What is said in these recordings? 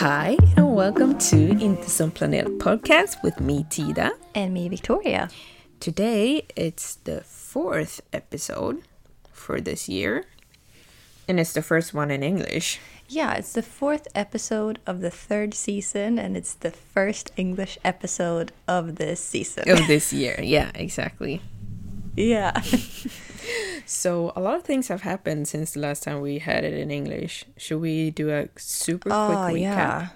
Hi, and welcome to Inte som planerat podcast with me, Tida. And me, Victoria. Today, it's the fourth episode for this year, and it's the first one in English. Yeah, it's the fourth episode of the third season, and it's the first English episode of this season. Of this year, yeah, exactly. Yeah. So, a lot of things have happened since the last time we had it in English. Should we do a super quick Oh, recap? yeah.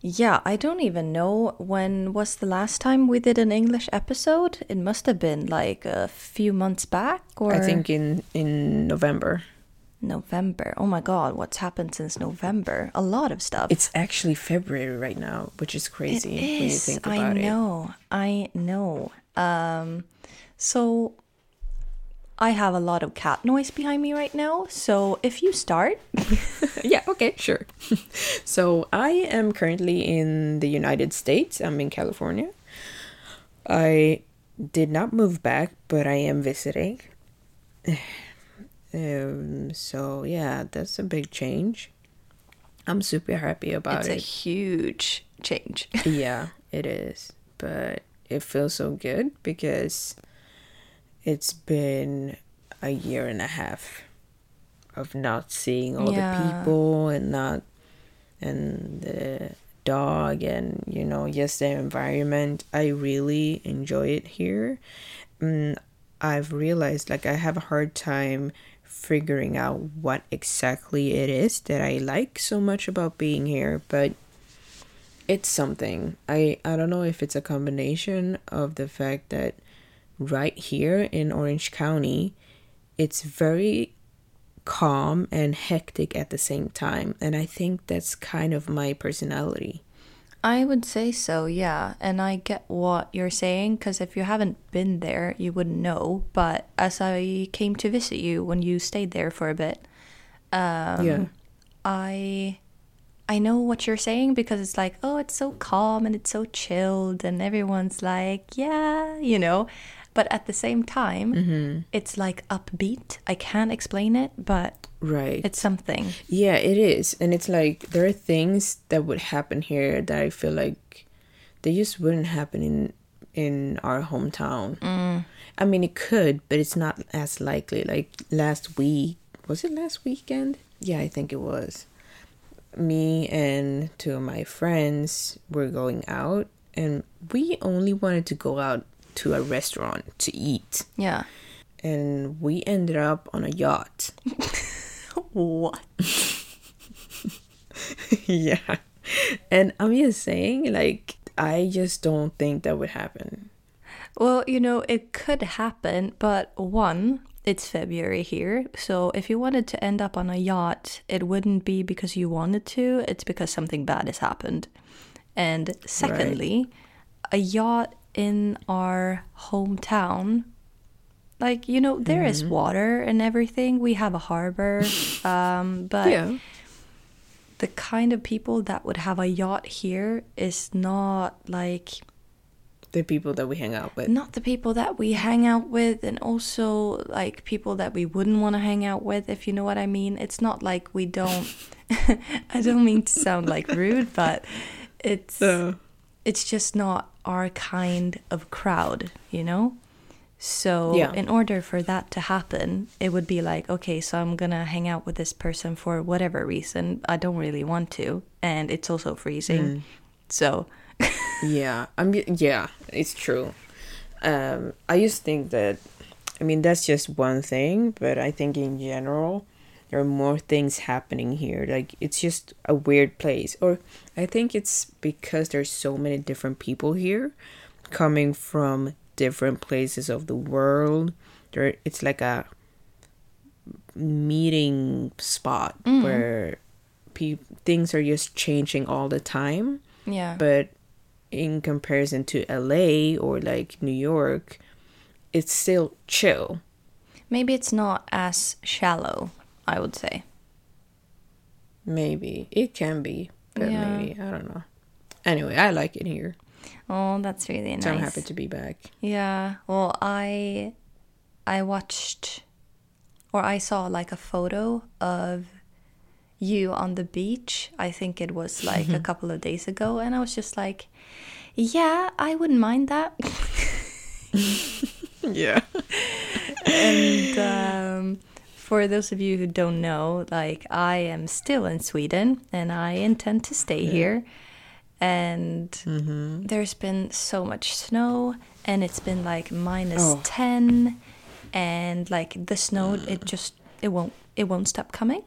Yeah, I don't even know when was the last time we did an English episode. It must have been like a few months back or I think in in November. November. Oh my god, what's happened since November? A lot of stuff. It's actually February right now, which is It crazy when you is. think I about it. know. I know. Um, so I have a lot of cat noise behind me right now. So if you start, yeah, okay, sure. so I am currently in the United States. I'm in California. I did not move back, but I am visiting. Um, so yeah, that's a big change. I'm super happy about it. it's a huge change. yeah, it is. But it feels so good because it's been a year and a half of not seeing all Yeah. the people and not and the dog and you know just the environment. I really enjoy it here. Mm, i've realized like i have a hard time figuring out what exactly it is that i like so much about being here but it's something. I i don't know if it's a combination of the fact that right here in orange county it's very calm and hectic at the same time and i think that's kind of my personality I would say so, yeah. And I get what you're saying because if you haven't been there, you wouldn't know. But as I came to visit you when you stayed there for a bit, um, yeah I I know what you're saying because it's like, oh, it's so calm and it's so chilled and everyone's like, yeah, you know. But at the same time, mm-hmm. it's like upbeat. I can't explain it, but right it's something. Yeah, it is. And it's like there are things that would happen here that I feel like they just wouldn't happen in in our hometown. Mm. I mean, it could, but it's not as likely. Like last week, was it last weekend? Yeah, I think it was. Me and two of my friends were going out, and we only wanted to go out to a restaurant to eat. Yeah. And we ended up on a yacht. What? yeah. And I'm just saying, like, I just don't think that would happen. Well, you know, it could happen, but one, it's February here. So if you wanted to end up on a yacht, it wouldn't be because you wanted to, it's because something bad has happened. And secondly, a yacht in our hometown, like, you know, there is water and everything. We have a harbor. um, but Yeah. the kind of people that would have a yacht here is not like the people that we hang out with. not the people that we hang out with and also like people that we wouldn't want to hang out with if you know what i mean it's not like we don't i don't mean to sound like rude but it's Uh, it's just not our kind of crowd you know so Yeah. in order for that to happen it would be like okay so i'm gonna hang out with this person for whatever reason i don't really want to and it's also freezing so yeah, I'm. Yeah, it's true. Um, I to think that. I mean, that's just one thing, but I think in general, there are more things happening here. Like it's just a weird place, or I think it's because there's so many different people here, coming from different places of the world. There, it's like a meeting spot mm. where pe- things are just changing all the time yeah but in comparison to LA or like New York, it's still chill. maybe it's not as shallow i would say Maybe it can be, but Yeah. maybe I don't know. Anyway, I like it here, Oh, that's really nice. so I'm happy to be back. Yeah. Well, I I watched or I saw like a photo of you on the beach. I think it was like a couple of days ago and I was just like, yeah, I wouldn't mind that. Yeah. and um for those of you who don't know, like I am still in Sweden and I intend to stay here. And there's been so much snow and it's been like minus Oh. 10 and like the snow it just it won't it won't stop coming.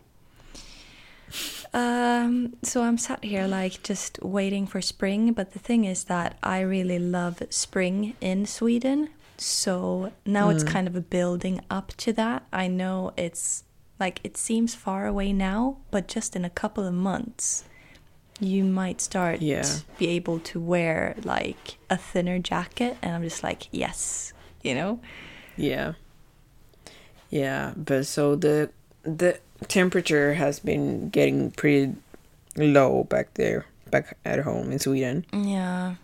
Um so I'm sat here like just waiting for spring, but the thing is that I really love spring in Sweden. So now it's hmm. kind of a building up to that. I know it's like it seems far away now, but just in a couple of months you might start Yeah. be able to wear like a thinner jacket and I'm just like, yes, you know? Yeah. Yeah, but so the the temperature has been getting pretty low back there, back at home in Sweden. Yeah.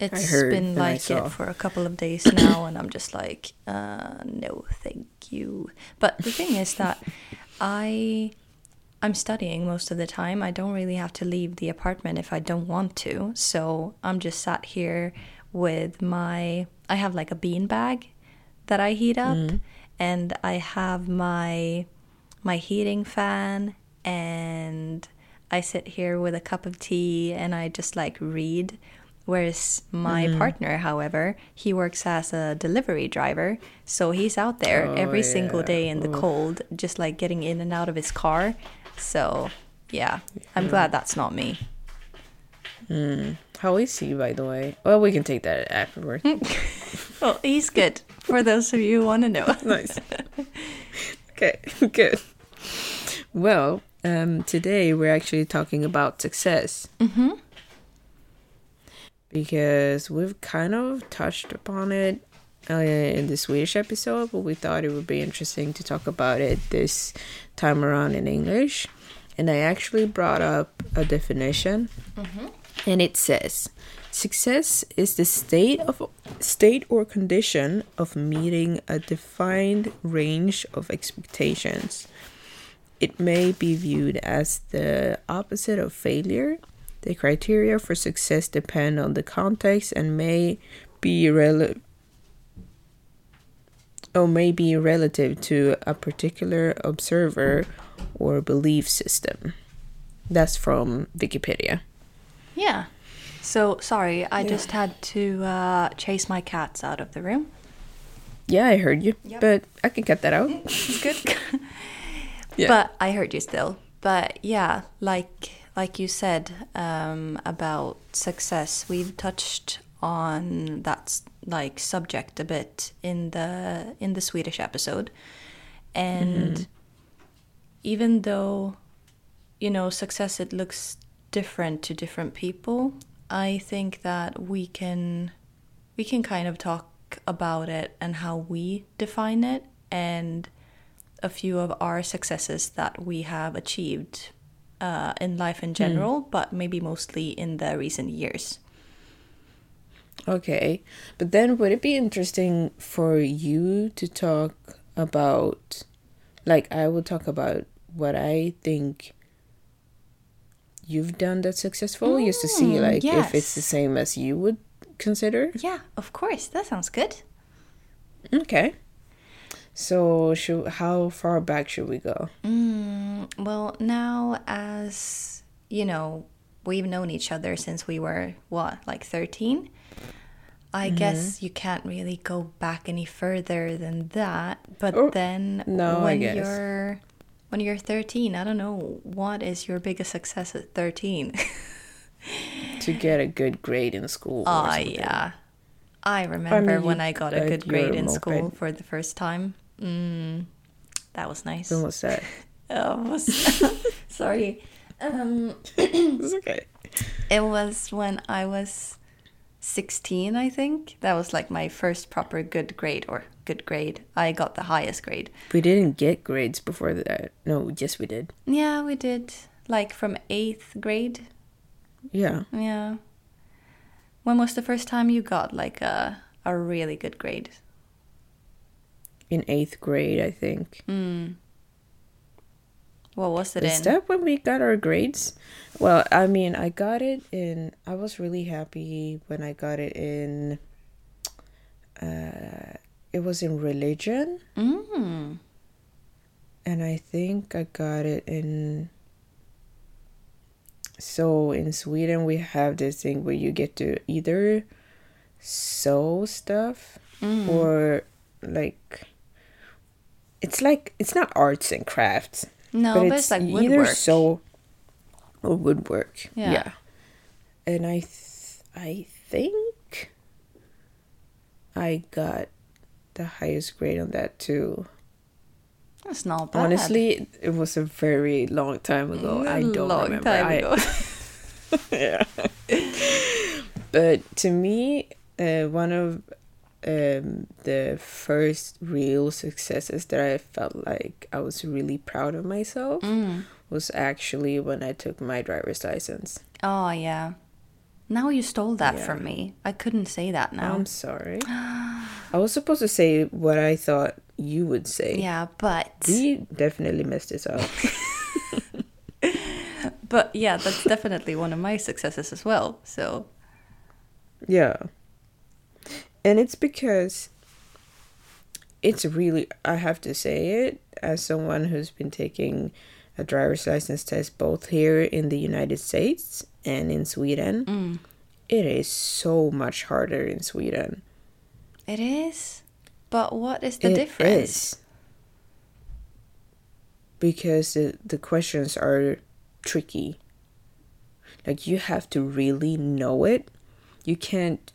It's heard been like it for a couple of days now, and I'm just like, uh, no, thank you. But the thing is that I, I'm studying most of the time. I don't really have to leave the apartment if I don't want to. So I'm just sat here with my. I have like a bean bag that I heat up, and I have my my heating fan and I sit here with a cup of tea and I just like read. Whereas my Mm-hmm. partner, however, he works as a delivery driver. So he's out there Oh, every single day in the cold, just like getting in and out of his car. So yeah, I'm glad that's not me. How is he, by the way? Well, we can take that afterward. Well, he's good for those of you who want to know. nice. Okay, good. Well, um, today we're actually talking about success. Mm-hmm. Because we've kind of touched upon it uh, in the Swedish episode, but we thought it would be interesting to talk about it this time around in English. And I actually brought up a definition, and it says success is the state of state or condition of meeting a defined range of expectations. It may be viewed as the opposite of failure. The criteria for success depend on the context and may be rel- or may be relative to a particular observer or belief system. That's from Wikipedia. Yeah. So sorry, I just had to uh, chase my cats out of the room. Yeah, I heard you, Yep. but I can cut that out. It's good. Yeah. But I heard you still. But yeah, like like you said um, about success, we've touched on that like subject a bit in the in the Swedish episode, and even though you know success it looks different to different people, I think that we can we can kind of talk about it and how we define it and a few of our successes that we have achieved uh, in life in general, but maybe mostly in the recent years. Okay. But then would it be interesting for you to talk about like I will talk about what I think you've done that's successful just to see Mm, like if it's the same as you would consider. Yeah, of course. That sounds good. Okay. So should how far back should we go? Mm, well, now as you know, we've known each other since we were what, like 13? I guess you can't really go back any further than that. But Oh, then no, I when you're when you're 13, I don't know, what is your biggest success at 13? To get a good grade in school. or Ah, yeah. I remember you- when I got a good grade in school for the first time. Mm, that was nice. When was that? Oh, sorry. Um, it's okay. it was when I was 16, I think. That was like my first proper good grade or good grade. I got the highest grade. We didn't get grades before that. No, yes we did. Yeah, we did. Like from eighth grade. Yeah. Yeah. When was the first time you got like a a really good grade? In eighth grade, I think. What was it Is in? that when we got our grades? Well, I mean, I got it in. I was really happy when I got it in. Uh, it was in religion, Mm. and I think I got it in. So in Sweden, we have this thing where you get to either sew stuff or like. It's like it's not arts and crafts. No, but, it's, like either woodwork. sew or woodwork. Yeah. Yeah. And I, th- I think I got the highest grade on that too. That's not bad. Honestly, it was a very long time ago. I A don't long remember. time I- ago. yeah. but to me, uh, one of um, the first real successes that I felt like I was really proud of myself Mm. was actually when I took my driver's license. Oh yeah. Now you stole that Yeah. from me. I couldn't say that now. I'm sorry. I was supposed to say what I thought you would say. yeah, but We definitely messed this up. but yeah, that's definitely one of my successes as well. So Yeah. And it's because it's really, I have to say it, as someone who's been taking a driver's license test both here in the United States and in Sweden, mm. it is so much harder in Sweden. it is. But what is the It difference? is. Because the, the questions are tricky. Like you have to really know it. You can't.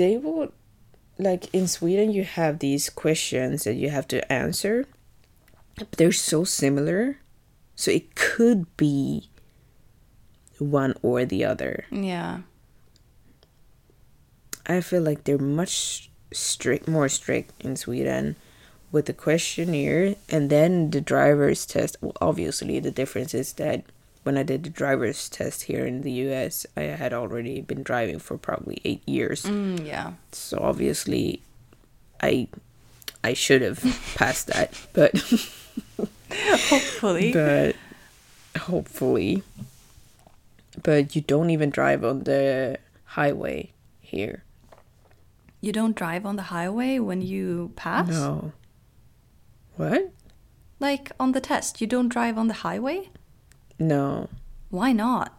They will. Like in Sweden, you have these questions that you have to answer, but they're so similar. So it could be one or the other. Yeah. I feel like they're much strict, more strict in Sweden with the questionnaire and then the driver's test. Well, obviously, the difference is that when I did the driver's test here in the US, I had already been driving for probably eight years. Mm, yeah. So obviously, I I should have passed that, but Hopefully. but hopefully, but you don't even drive on the highway here. You don't drive on the highway when you pass? No. What? Like on the test, you don't drive on the highway? No. Why not?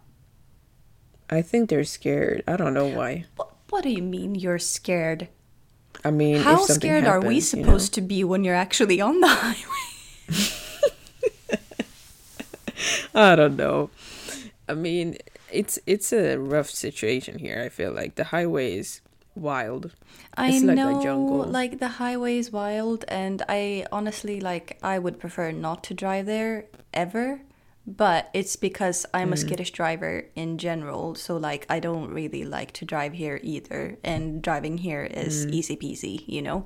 I think they're scared. I don't know why. What, what do you mean you're scared? I mean, How scared are we happens, you know. supposed to be when you're actually on the highway? I don't know. I mean, it's it's a rough situation here. I feel like the highway is wild. I It's like a know, jungle. like the highway is wild, and I honestly like I would prefer not to drive there ever. But it's because I'm Mm. a skittish driver in general, so like I don't really like to drive here either. And driving here is Mm. easy peasy, you know.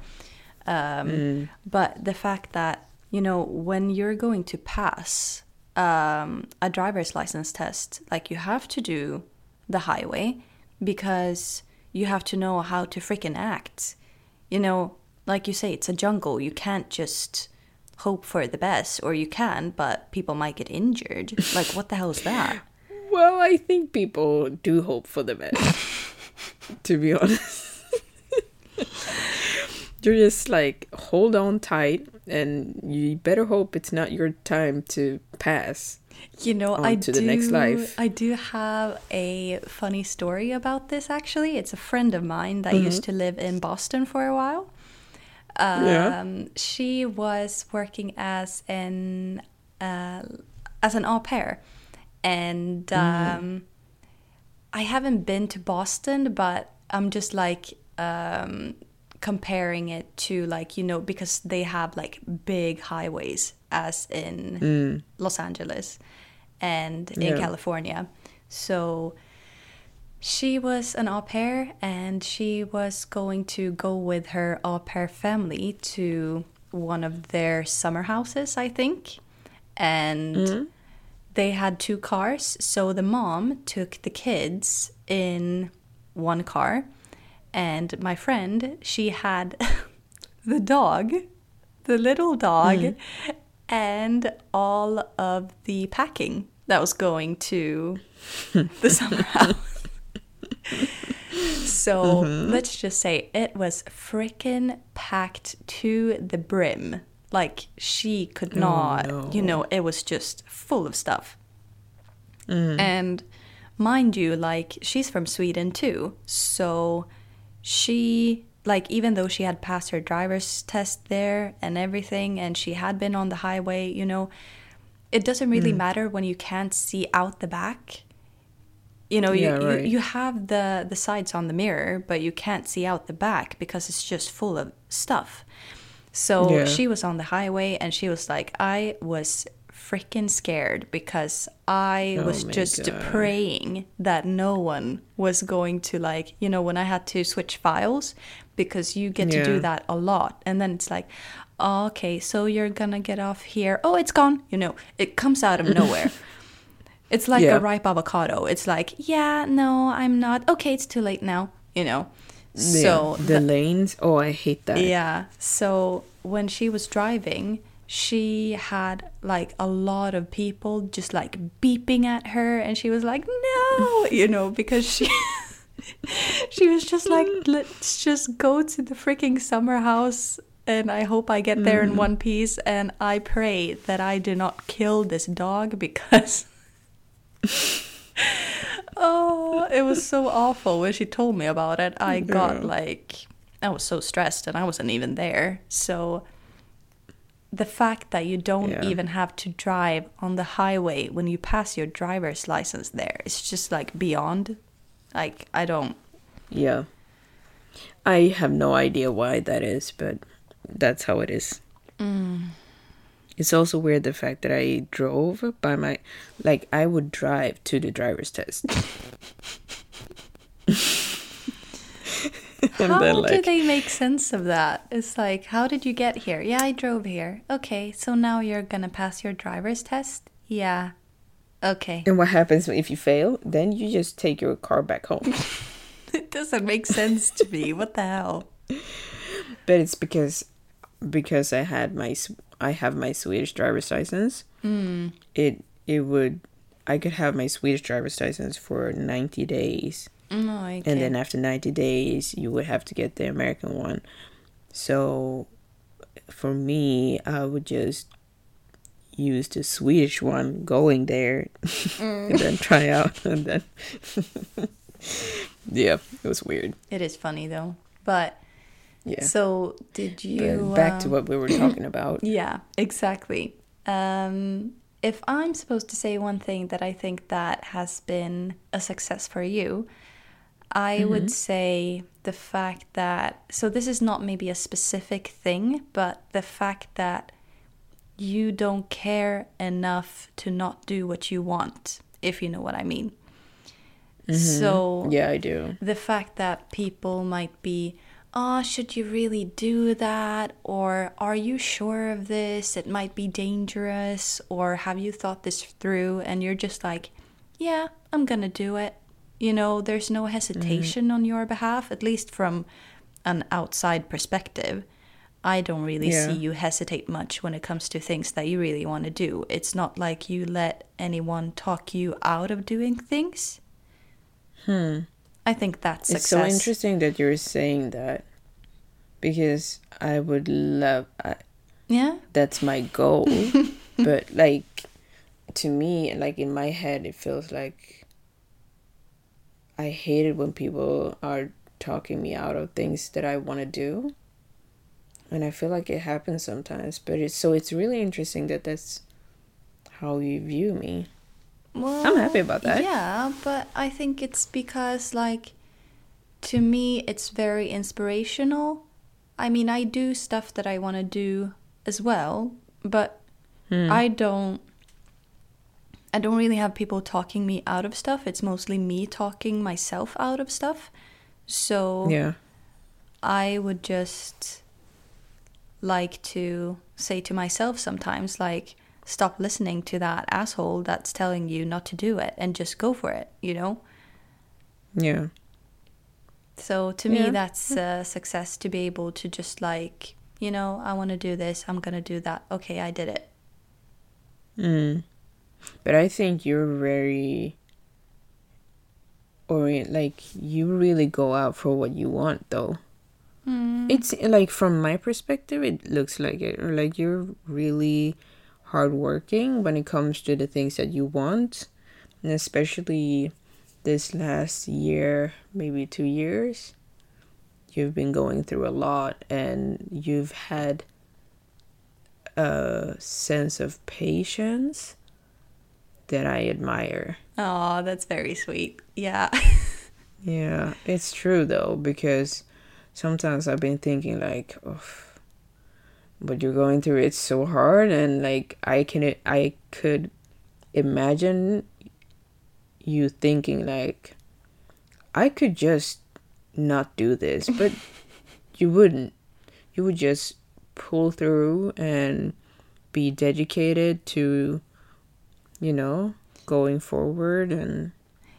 Um, But the fact that you know when you're going to pass um, a driver's license test, like you have to do the highway because you have to know how to freaking act. You know, like you say, it's a jungle. You can't just hope for the best, or you can, but people might get injured. like, what the hell is that? Well, I think people do hope for the best. to be honest. You're just like hold on tight and you better hope it's not your time to pass. You know, on I to do. the next life. I do have a funny story about this. Actually, it's a friend of mine that mm-hmm. used to live in Boston for a while. Um, Yeah. She was working as an uh, as an au pair, and um, I haven't been to Boston, but I'm just like um, comparing it to like you know because they have like big highways as in Los Angeles and in Yeah. California. So she was an au pair and she was going to go with her au pair family to one of their summer houses, I think. And mm-hmm. they had two cars. So the mom took the kids in one car. And my friend, she had the dog, the little dog, mm-hmm. and all of the packing that was going to the summer house. So mm-hmm. let's just say it was freaking packed to the brim. Like she could oh, not, you know, it was just full of stuff. Mm. And mind you, like she's from Sweden too. So she, like, even though she had passed her driver's test there and everything, and she had been on the highway, you know, it doesn't really mm. matter when you can't see out the back you know Yeah, you, right. you you have the the sides on the mirror but you can't see out the back because it's just full of stuff so Yeah. she was on the highway and she was like i was freaking scared because i Oh was just God. praying that no one was going to like you know when i had to switch files because you get to do that a lot and then it's like oh, okay so you're gonna get off here oh it's gone you know it comes out of nowhere it's like Yeah. a ripe avocado. It's like, yeah, no, I'm not. Okay, it's too late now, you know. Yeah. So Yeah, the lanes, oh, I hate that. yeah. So when she was driving, she had like a lot of people just like beeping at her and she was like, "No," you know, because she she was just like, "Let's just go to the freaking summer house." And I hope I get there in mm. one piece. And I pray that I do not kill this dog because oh, it was so awful when she told me about it. I got like, I was so stressed and I wasn't even there. So the fact that you don't Yeah. even have to drive on the highway when you pass your driver's license there, it's just like beyond. Like, I don't. Yeah. I have no idea why that is, but that's how it is. Mm. It's also weird the fact that I drove by my, like, I would drive to the driver's test. How then, do they make sense of that? It's like, how did you get here? Yeah, I drove here. Okay, so now you're gonna pass your driver's test? Yeah. Okay. And what happens if you fail? Then you just take your car back home. It doesn't make sense to me. What the hell? but it's because because I had my I have my Swedish driver's license. Hmm. It it would I could have my Swedish driver's license for 90 days. Oh, no, okay. and then after 90 days you would have to get the american one so for me i would just use the swedish one going there mm. and then try out and then yeah it was weird it is funny though. But yeah. So did But you back to um, what we were talking about. Yeah, exactly. Um, if I'm supposed to say one thing that I think that has been a success for you, I would say the fact that so this is not maybe a specific thing, but the fact that you don't care enough to not do what you want, if you know what I mean. So yeah i do. the fact that people might be, oh, should you really do that? Or are you sure of this? It might be dangerous. Or have you thought this through? And you're just like, yeah, I'm gonna do it. You know, there's no hesitation on your behalf, at least from an outside perspective. I don't really Yeah. see you hesitate much when it comes to things that you really want to do. It's not like you let anyone talk you out of doing things. Hmm. I think that's It's so interesting that you're saying that because I would love I, Yeah. that's my goal, but like to me, like in my head, it feels like I hate it when people are talking me out of things that I want to do, and I feel like it happens sometimes. But it's so it's really interesting that that's how you view me. Well, I'm happy about that. Yeah, but I think it's because, like, to me, it's very inspirational. I mean, I do stuff that I want to do as well, but Hmm. I don't. I don't really have people talking me out of stuff. It's mostly me talking myself out of stuff. So Yeah. I would just like to say to myself sometimes, like, stop listening to that asshole that's telling you not to do it and just go for it, you know? Yeah. So to me, Yeah. that's a success to be able to just, like, you know, I want to do this, I'm going to do that. Okay, I did it. Mm. But I think you're very orient like you really go out for what you want though. It's like from my perspective it looks like it or like you're really hardworking when it comes to the things that you want. And especially this last year, maybe 2 years, you've been going through a lot and you've had a sense of patience that I admire. Oh, that's very sweet. Yeah. Yeah, it's true though because sometimes I've been thinking like, oh, what you're going through it's so hard and like I can I could imagine you thinking like I could just not do this, but you wouldn't. You would just pull through and be dedicated to you know, going forward and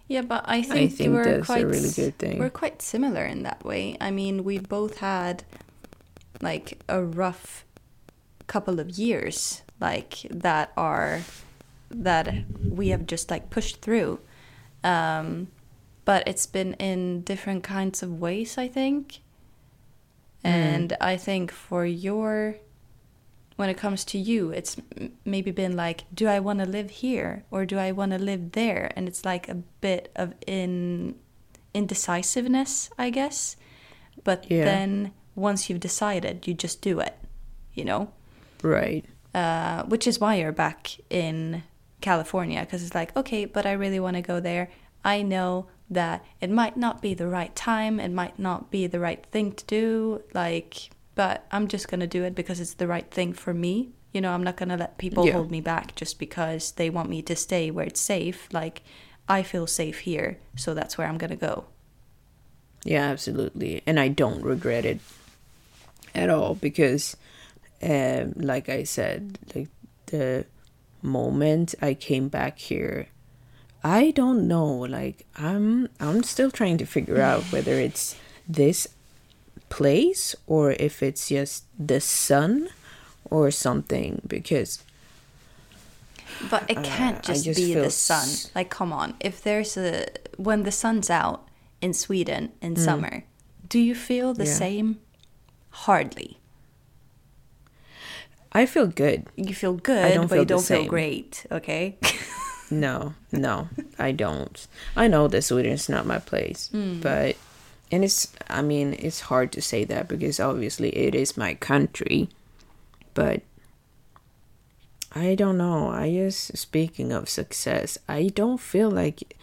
Yeah, but I think, think we're quite really good thing. We're quite similar in that way. I mean, we both had like a rough couple of years, like that are that we have just like pushed through. Um, but it's been in different kinds of ways, I think. And I think for your when it comes to you, it's m- maybe been like, do I want to live here or do I want to live there? And it's like a bit of in indecisiveness, I guess. But Yeah. then once you've decided, you just do it, you know? Right. Uh, which is why you're back in California because it's like, okay, but I really want to go there. I know that it might not be the right time, it might not be the right thing to do, like, but I'm just gonna do it because it's the right thing for me. You know, I'm not gonna let people Yeah. hold me back just because they want me to stay where it's safe. Like, I feel safe here, so that's where I'm gonna go. Yeah, absolutely. And I don't regret it at all because, um, like I said, like the moment I came back here, I don't know. Like I'm, I'm still trying to figure out whether it's this place or if it's just the sun or something. Because But it can't Uh, just, just be the sun. s- Like, come on. If there's a when the sun's out in Sweden in summer, do you feel the Mm. Yeah. same? Hardly. I feel good. You feel good, don't but feel you don't feel great. Okay. No, no, I don't. I know that Sweden's not my place, hmm. but and it's I mean it's hard to say that because obviously it is my country, but I don't know. I just speaking of success, I don't feel like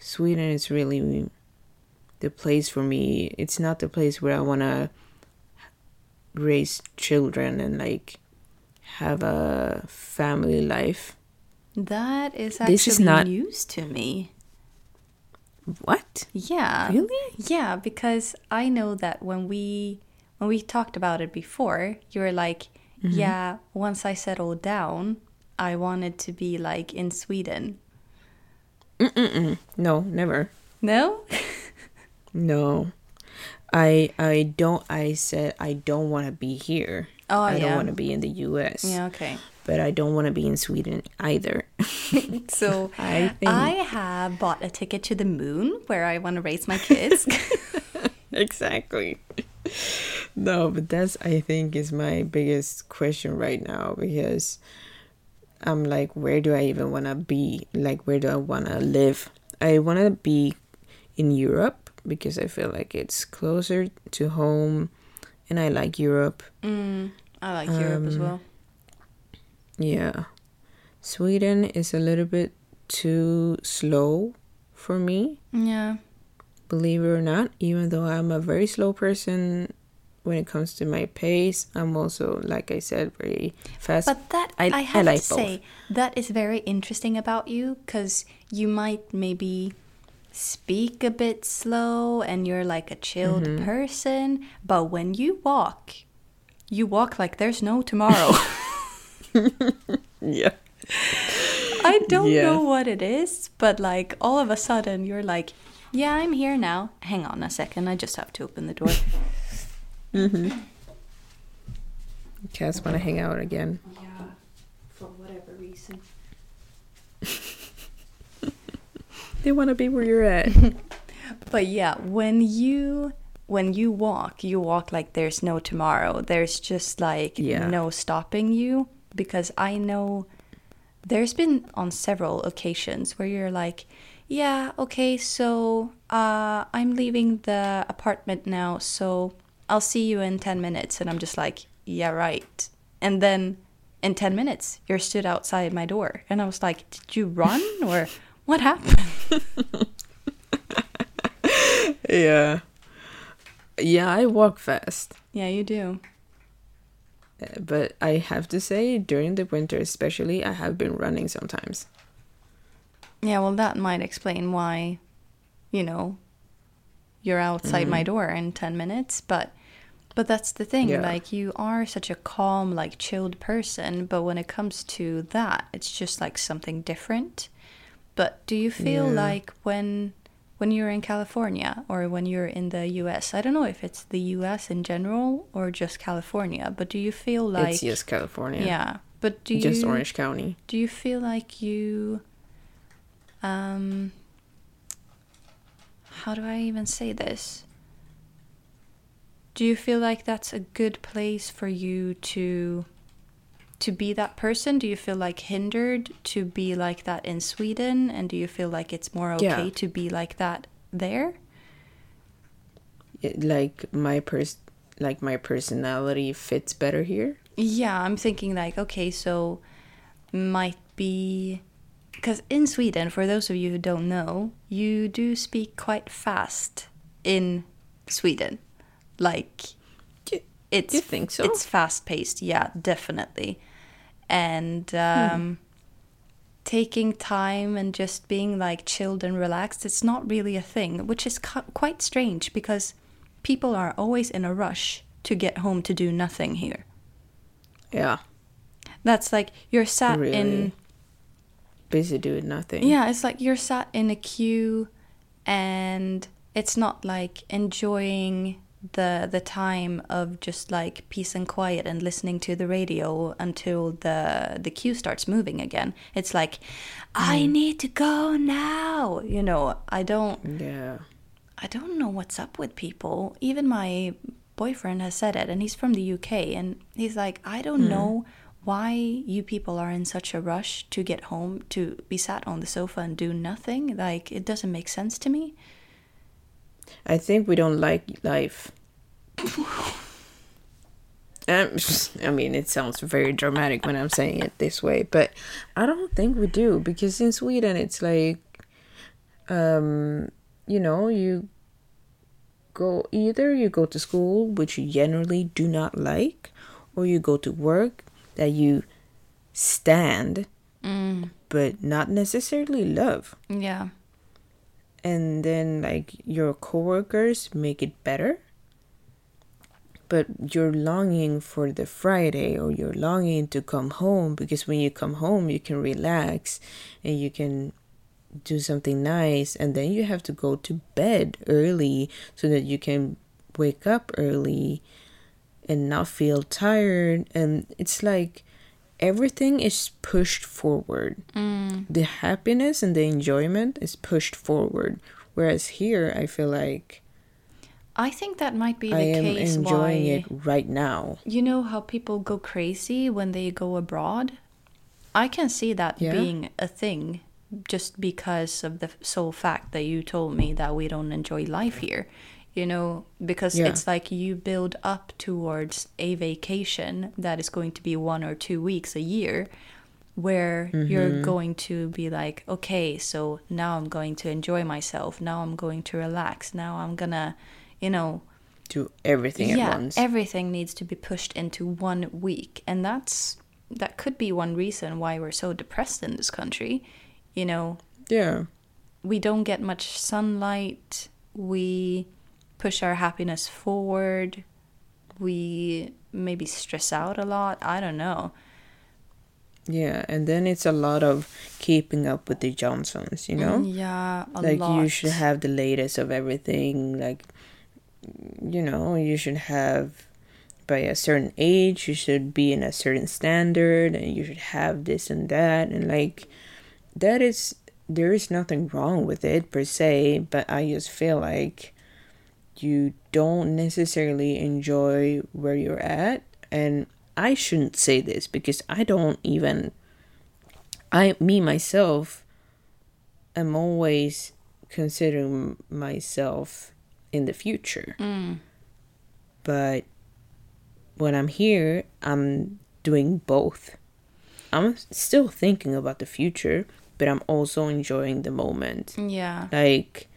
Sweden is really the place for me. It's not the place where I want to raise children and like have a family life. that is actually This is not- news to me. What? Yeah. Really? Yeah, because I know that when we when we talked about it before, you were like, Mm-hmm. "Yeah, once I settle down, I wanted to be like in Sweden." Mm -mm No, never. No? No. I I don't I said I don't want to be here. Oh, I yeah. don't want to be in the US. Yeah, okay. But I don't want to be in Sweden either. So I think- I have bought a ticket to the moon where I want to raise my kids. exactly. No, but that's I think is my biggest question right now because I'm like, where do I even want to be? Like, where do I want to live? I want to be in Europe because I feel like it's closer to home, and I like Europe. Mm, I like Europe as um, well. Yeah, Sweden is a little bit too slow for me. Yeah. believe it or not, even though I'm a very slow person when it comes to my pace, I'm also, like I said, very fast. But that I, I, have like to say that is very interesting about you because you might maybe speak a bit slow and you're like a chilled Mm-hmm. person, but when you walk, you walk like there's no tomorrow. Yeah. I don't Yeah. know what it is, but like all of a sudden you're like, yeah, I'm here now. Hang on a second, I just have to open the door. mm-hmm. Cats want to hang out again. yeah, for whatever reason. They want to be where you're at. But yeah, when you when you walk, you walk like there's no tomorrow. There's just like Yeah. no stopping you because I know there's been on several occasions where you're like, yeah, okay, so uh I'm leaving the apartment now, so I'll see you in 10 minutes and I'm just like, yeah, right. And then in 10 minutes, you're stood outside my door and I was like, did you run or what happened? yeah. Yeah, I walk fast. Yeah, you do. Uh, But I have to say, during the winter especially, I have been running sometimes. Yeah, well, that might explain why, you know, you're outside my door in 10 minutes. But, but that's the thing. Yeah. Like, you are such a calm, like, chilled person. But when it comes to that, it's just like something different. But do you feel Yeah. like when when you're in California or when you're in the US, I don't know if it's the US in general or just California, but do you feel like it's just California. yeah, but do Just you Orange County. do you feel like you um how do I even say this? Do you feel like that's a good place for you to to be that person? Do you feel like hindered to be like that in Sweden and do you feel like it's more okay Yeah. to be like that there? It, like my pers, like my personality fits better here. Yeah, I'm thinking like, okay, so might be because in Sweden, for those of you who don't know, you do speak quite fast in Sweden. Like it's you think so? It's fast paced, yeah, definitely. And um, taking time and just being like chilled and relaxed, it's not really a thing, which is quite strange because people are always in a rush to get home to do nothing here. Yeah. That's like you're sat in Busy doing nothing. yeah, it's like you're sat in a queue and it's not like enjoying the the time of just like peace and quiet and listening to the radio until the the queue starts moving again. It's like I mm. need to go now. You know, I don't Yeah. I don't know what's up with people. Even my boyfriend has said it, and he's from the UK, and he's like, I don't hmm. know why you people are in such a rush to get home to be sat on the sofa and do nothing. Like, it doesn't make sense to me. I think we don't like life. Um, I mean, it sounds very dramatic when I'm saying it this way, but I don't think we do because in Sweden it's like, um, you know, you go either you go to school, which you generally do not like, or you go to work that you stand, but not necessarily love Yeah. And then like your coworkers make it better. But you're longing for the friday or you're longing to come home because when you come home you can relax and you can do something nice. And then you have to go to bed early so that you can wake up early and not feel tired. And it's like everything is pushed forward mm. the happiness and the enjoyment is pushed forward whereas here i feel like I think that might be the i am case enjoying why it right now you know how people go crazy when they go abroad. I can see that Yeah. being a thing just because of the sole fact that you told me that we don't enjoy life here. You know, because Yeah. it's like you build up towards a vacation that is going to be one or two weeks a year where you're Mm-hmm. going to be like, okay, so now I'm going to enjoy myself. Now I'm going to relax. Now I'm gonna, you know, do everything yeah, at once everything needs to be pushed into one week, and that's that could be one reason why we're so depressed in this country. You know, yeah we don't get much sunlight. We push our happiness forward. We maybe stress out a lot. I don't know. yeah and then it's a lot of keeping up with the johnsons you know mm, Yeah, a like lot. you should have the latest of everything like you know you should have by a certain age you should be in a certain standard and you should have this and that and like that is there is nothing wrong with it per se but i just feel like you don't necessarily enjoy where you're at. And i shouldn't say this because i don't even i me myself am always considering myself in the future. Mm. But when i'm here i'm doing both. I'm still thinking about the future but i'm also enjoying the moment. Yeah. like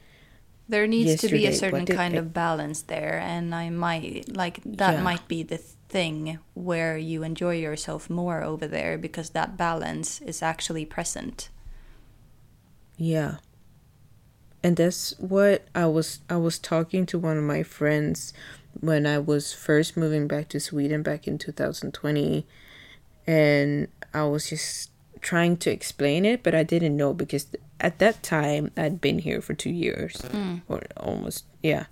There needs to be a certain kind I- of balance there, and I might like that Yeah. might be the thing where you enjoy yourself more over there because that balance is actually present. Yeah. And that's what I was I was talking to one of my friends when I was first moving back to Sweden back in 2020 and I was just trying to explain it but I didn't know because at that time I'd been here for 2 years mm. or almost yeah.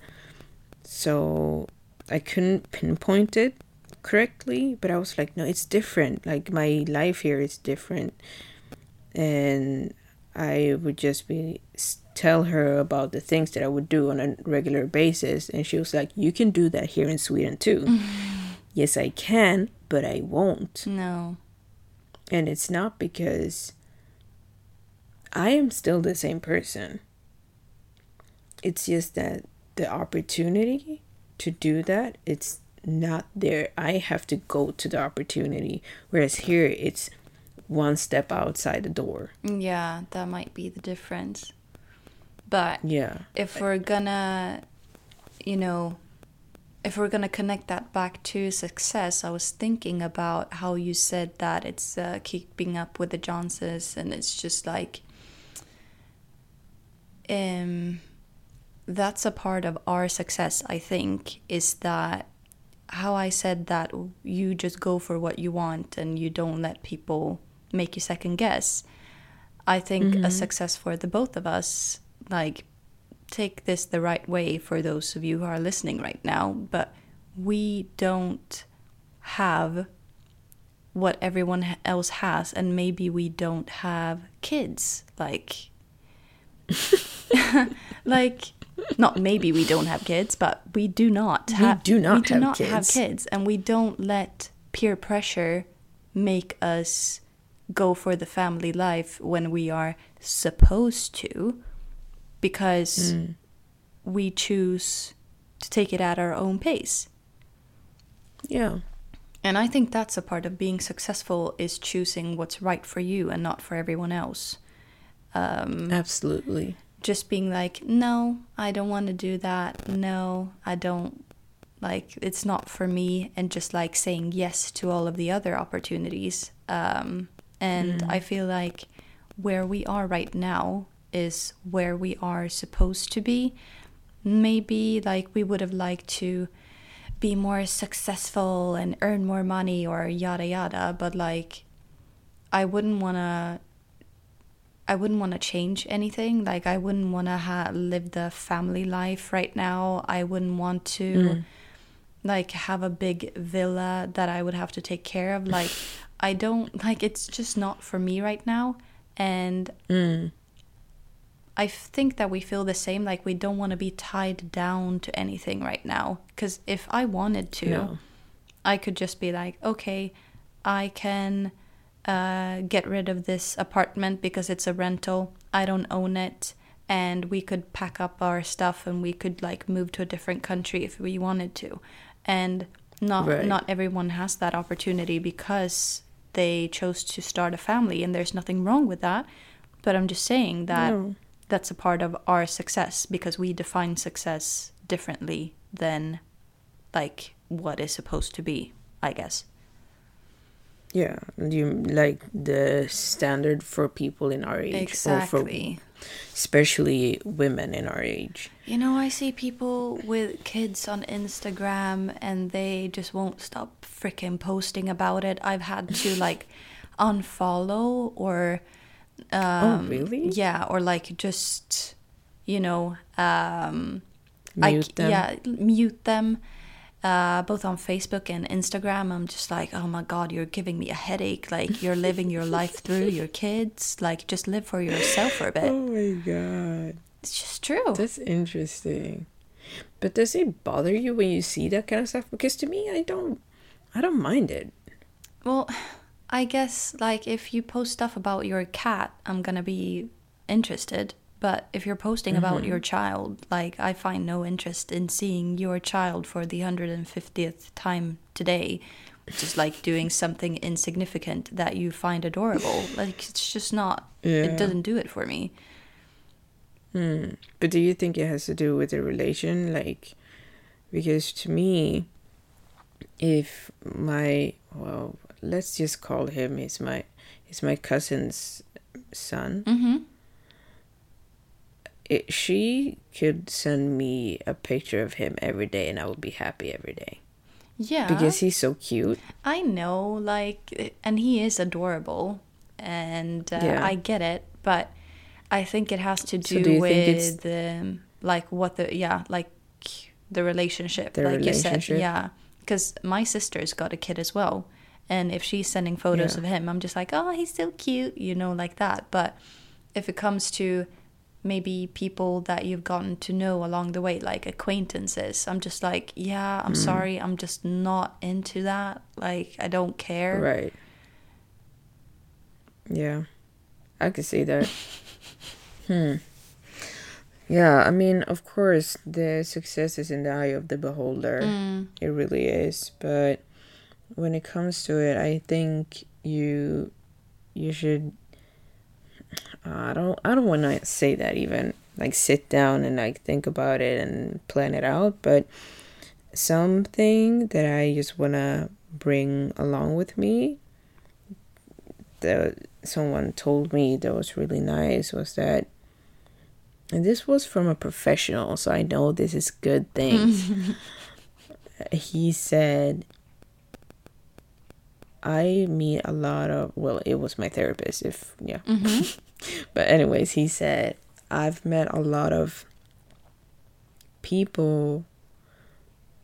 So I couldn't pinpoint it correctly, but I was like no, it's different. Like my life here is different and I would just be tell her about the things that I would do on a regular basis, and she was like, "You can do that here in Sweden too." yes, I can, but I won't, No. and it's not because I am still the same person. It's just that the opportunity to do that it's not there. I have to go to the opportunity, whereas here it's one step outside the door. Yeah, that might be the difference. But Yeah. if we're gonna, you know, if we're gonna connect that back to success, I was thinking about how you said that it's uh, keeping up with the Johnsons, and it's just like, um, that's a part of our success. I think is that how I said that you just go for what you want and you don't let people make you second guess. I think a success for the both of us, like, take this the right way for those of you who are listening right now, but we don't have what everyone else has, and maybe we don't have kids. Like, like, not maybe we don't have kids, but we do not have. do not we do have not have kids. kids, and we don't let peer pressure make us go for the family life when we are supposed to because Mm. we choose to take it at our own pace. Yeah. And I think that's a part of being successful is choosing what's right for you and not for everyone else. Mm. Absolutely. Just being like, no, I don't want to do that. No, I don't like it's not for me and just like saying yes to all of the other opportunities. Um and I feel like where we are right now is where we are supposed to be. Maybe like we would have liked to be more successful and earn more money or yada yada, but like I wouldn't want to I wouldn't want to change anything. Like I wouldn't want to ha- live the family life right now. I wouldn't want to Mm. like have a big villa that I would have to take care of. Like I don't like it's just not for me right now. And Mm. I think that we feel the same. Like we don't want to be tied down to anything right now. Because if I wanted to, No. I could just be like, okay, I can uh, get rid of this apartment because it's a rental. I don't own it. And we could pack up our stuff and we could like move to a different country if we wanted to. And not Right. not everyone has that opportunity because they chose to start a family and there's nothing wrong with that. But I'm just saying that No. that's a part of our success because we define success differently than like what is supposed to be, I guess. Yeah, you like the standard for people in our age, or for Exactly. especially women in our age. You know, I see people with kids on Instagram and they just won't stop freaking posting about it. I've had to like unfollow or oh, um, really? yeah, or like just you know, um Mute c- them. yeah, mute them. Uh, both on Facebook and Instagram, I'm just like, oh my god, you're giving me a headache. Like you're living your life through your kids. Like just live for yourself for a bit. Oh my god, It's just true. that's interesting. But does it bother you when you see that kind of stuff? Because to me, I don't, I don't mind it. Well, I guess like if you post stuff about your cat, I'm gonna be interested. But if you're posting about your child, like I find no interest in seeing your child for the 150th time today, just like doing something insignificant that you find adorable. Like it's just not. Yeah. It doesn't do it for me. But do you think it has to do with the relation? Like, because to me, if my well, let's just call him, he's my, he's my cousin's son. Mm-hmm. It, she could send me a picture of him every day, and I would be happy every day Yeah. because he's so cute. I know, like, and he is adorable, and uh, Yeah. I get it, but I think it has to So do, do think it's- with um, like what the yeah, like the relationship, The like you said, yeah. Because my sister's got a kid as well, and if she's sending photos Yeah. of him, I'm just like, oh, he's so cute, you know, like that. But if it comes to maybe people that you've gotten to know along the way, like acquaintances, I'm just like, yeah, Mm. I'm sorry, I'm just not into that. Like, I don't care. Right. Yeah. I could see that. hmm. Yeah, I mean, of course, the success is in the eye of the beholder. It really is. But when it comes to it, I think you you should I don't I don't want to say that even like sit down and like think about it and plan it out, but something that I just want to bring along with me that someone told me that was really nice was that and this was from a professional so i know this is good things. He said i meet a lot of well it was my therapist if yeah mm-hmm. but anyways he said i've met a lot of people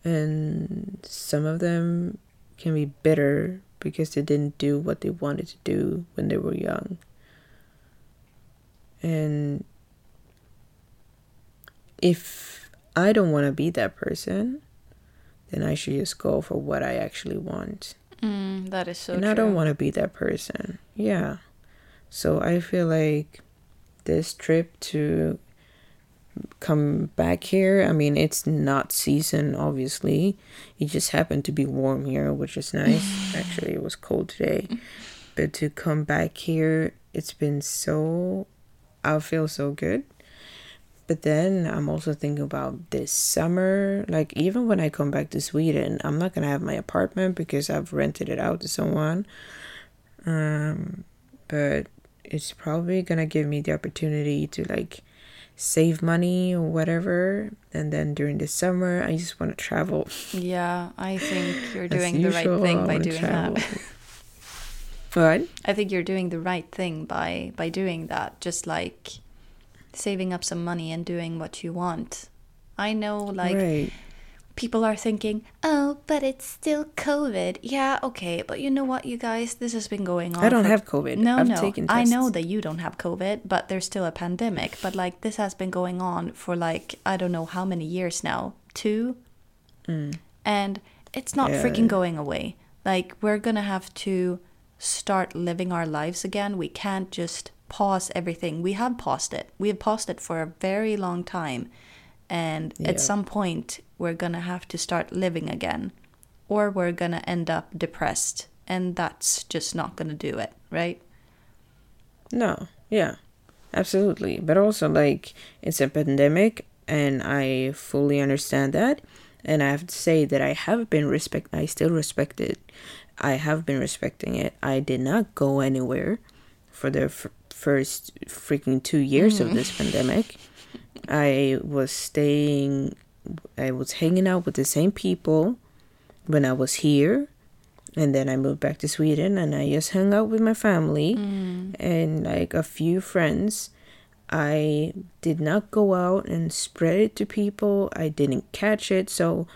and some of them can be bitter because they didn't do what they wanted to do when they were young. And if I don't want to be that person, then I should just go for what I actually want. Mm, that is so and true. I don't want to be that person. Yeah. So I feel like this trip to come back here, I mean, it's not season, obviously. It just happened to be warm here, which is nice. Actually, it was cold today. But to come back here, it's been so. I feel so good. But then I'm also thinking about this summer. Like, even when I come back to Sweden, I'm not going to have my apartment because I've rented it out to someone. Um, but it's probably going to give me the opportunity to, like, save money or whatever. And then during the summer, I just want to travel. Yeah, I think you're doing the right thing by doing travel. that. What? I think you're doing the right thing by by doing that. Just like saving up some money and doing what you want. I know, like right. people are thinking, "Oh, but it's still COVID." Yeah, okay, but you know what, you guys, this has been going on. I don't for- have COVID. No, I've no, I know that you don't have COVID, but there's still a pandemic. But like this has been going on for like I don't know how many years now, two, and it's not Mm. Yeah. freaking going away. Like we're gonna have to start living our lives again. We can't just pause everything. We have paused it. We have paused it for a very long time. And Yeah. at some point we're gonna have to start living again. Or we're gonna end up depressed. And that's just not gonna do it, right? No, yeah, absolutely. But also, like, it's a pandemic, and I fully understand that. And I have to say that I have been respect. I still respect it. I have been respecting it. I did not go anywhere for the f- first freaking two years of this mm. pandemic. I was staying. I was hanging out with the same people when I was here and then I moved back to Sweden and I just hung out with my family mm. and like a few friends. I did not go out and spread it to people. I didn't catch it, so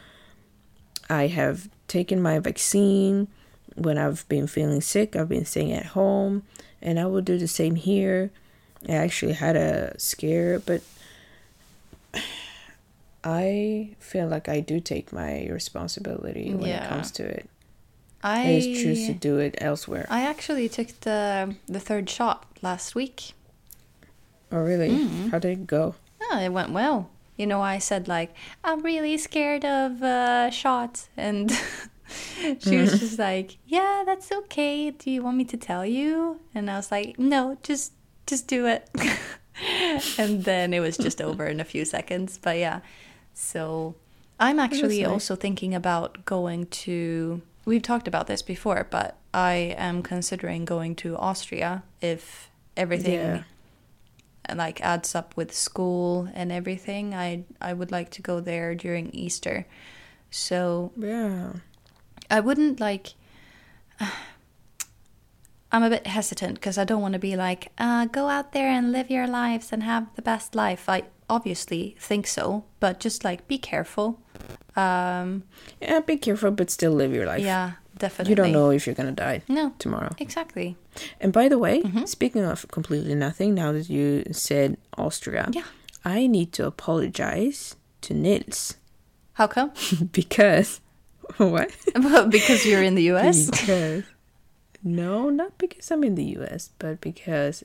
I have taken my vaccine. When I've been feeling sick, I've been staying at home, and I will do the same here. I actually had a scare, but I feel like I do take my responsibility when it comes to it. I I choose to do it elsewhere. I actually took the the third shot last week. oh, really? Mm-hmm. How did it go? Oh, it went well. You know, I said like I'm really scared of uh, shots, and she was mm. just like, "Yeah, that's okay. Do you want me to tell you?" And I was like, "No, just just do it." and then it was just over in a few seconds. But yeah, so I'm actually nice. also thinking about going to. We've talked about this before, but I am considering going to Austria if everything Yeah. and like adds up with school and everything i i would like to go there during easter so Yeah. I wouldn't like i'm a bit hesitant because i don't want to be like uh, go out there and live your lives and have the best life i obviously think so but just like be careful um Yeah, be careful, but still live your life. yeah definitely You don't know if you're gonna die no tomorrow. exactly And by the way, Mm-hmm. speaking of completely nothing, now that you said Austria, Yeah. I need to apologize to Nils how come because what? because you're in the us because no, not because I'm in the US, but because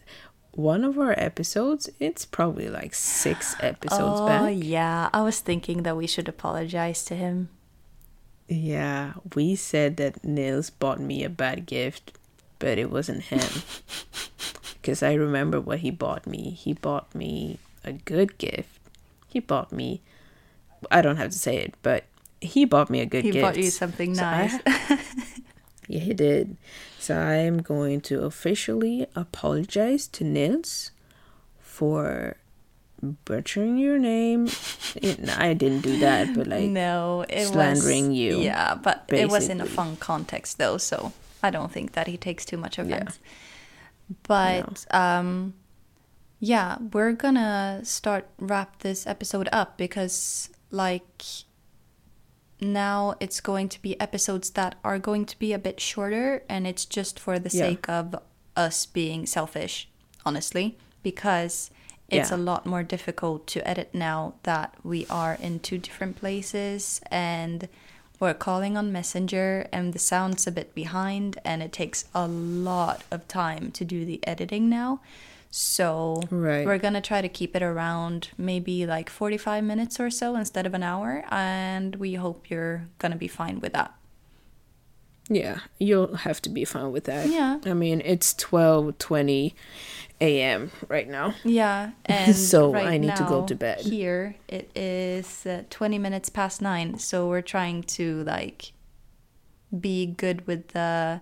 one of our episodes, it's probably like six episodes oh back. Oh, yeah i was thinking that we should apologize to him Yeah, we said that Nils bought me a bad gift, but it wasn't him. Because I remember what he bought me. He bought me a good gift. He bought me, I don't have to say it, but he bought me a good He gift. bought you something So I- nice. yeah, he did. So I'm going to officially apologize to Nils for butchering your name. It- I didn't do that, but like no, it slandering was, you, Yeah, but it was in a fun context though, so I don't think that he takes too much offense. But um yeah, we're gonna start wrap this episode up because like now it's going to be episodes that are going to be a bit shorter and it's just for the Yeah. sake of us being selfish, honestly, because it's Yeah. a lot more difficult to edit now that we are in two different places and we're calling on Messenger and the sound's a bit behind and it takes a lot of time to do the editing now. So Right. we're gonna try to keep it around maybe like 45 minutes or so instead of an hour, and we hope you're gonna be fine with that. Yeah, you'll have to be fine with that. Yeah. I mean, it's 12:20 a.m. right now. Yeah, and So right I need to go to bed. Here it is uh, 20 minutes past nine, so we're trying to like be good with the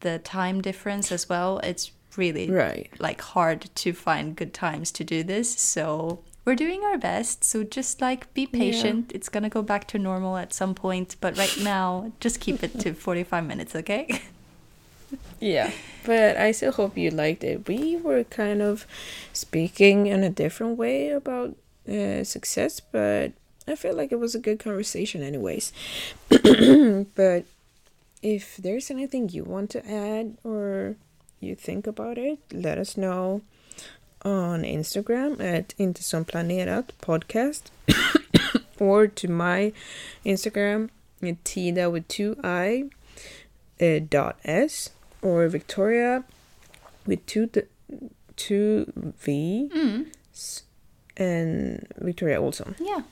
the time difference as well. It's really Right. like hard to find good times to do this, so we're doing our best. So just like be patient. It's gonna go back to normal at some point, but right now just keep it to 45 minutes, okay? yeah, but I still hope you liked it. We were kind of speaking in a different way about uh, success, but I feel like it was a good conversation, anyways. but if there's anything you want to add or you think about it, let us know on Instagram at Inte som planerat podcast or to my Instagram Tida with two I uh, dot S or Victoria with two two V Mm. and Victoria also. Yeah.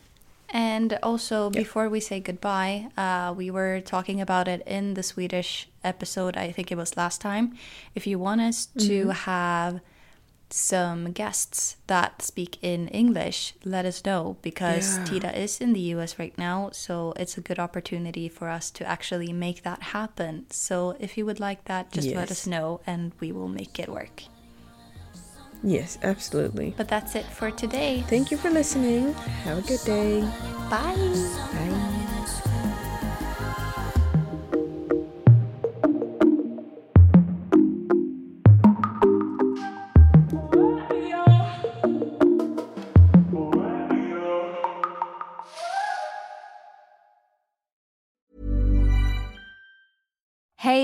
And also, before we say goodbye, uh, we were talking about it in the Swedish episode, I think it was last time. If you want us to have some guests that speak in English, let us know because Yeah. Tita is in the US right now, so it's a good opportunity for us to actually make that happen. So if you would like that, just let us know and we will make it work. Yes, absolutely. But that's it for today. Thank you for listening. Have a good day. Bye. Bye.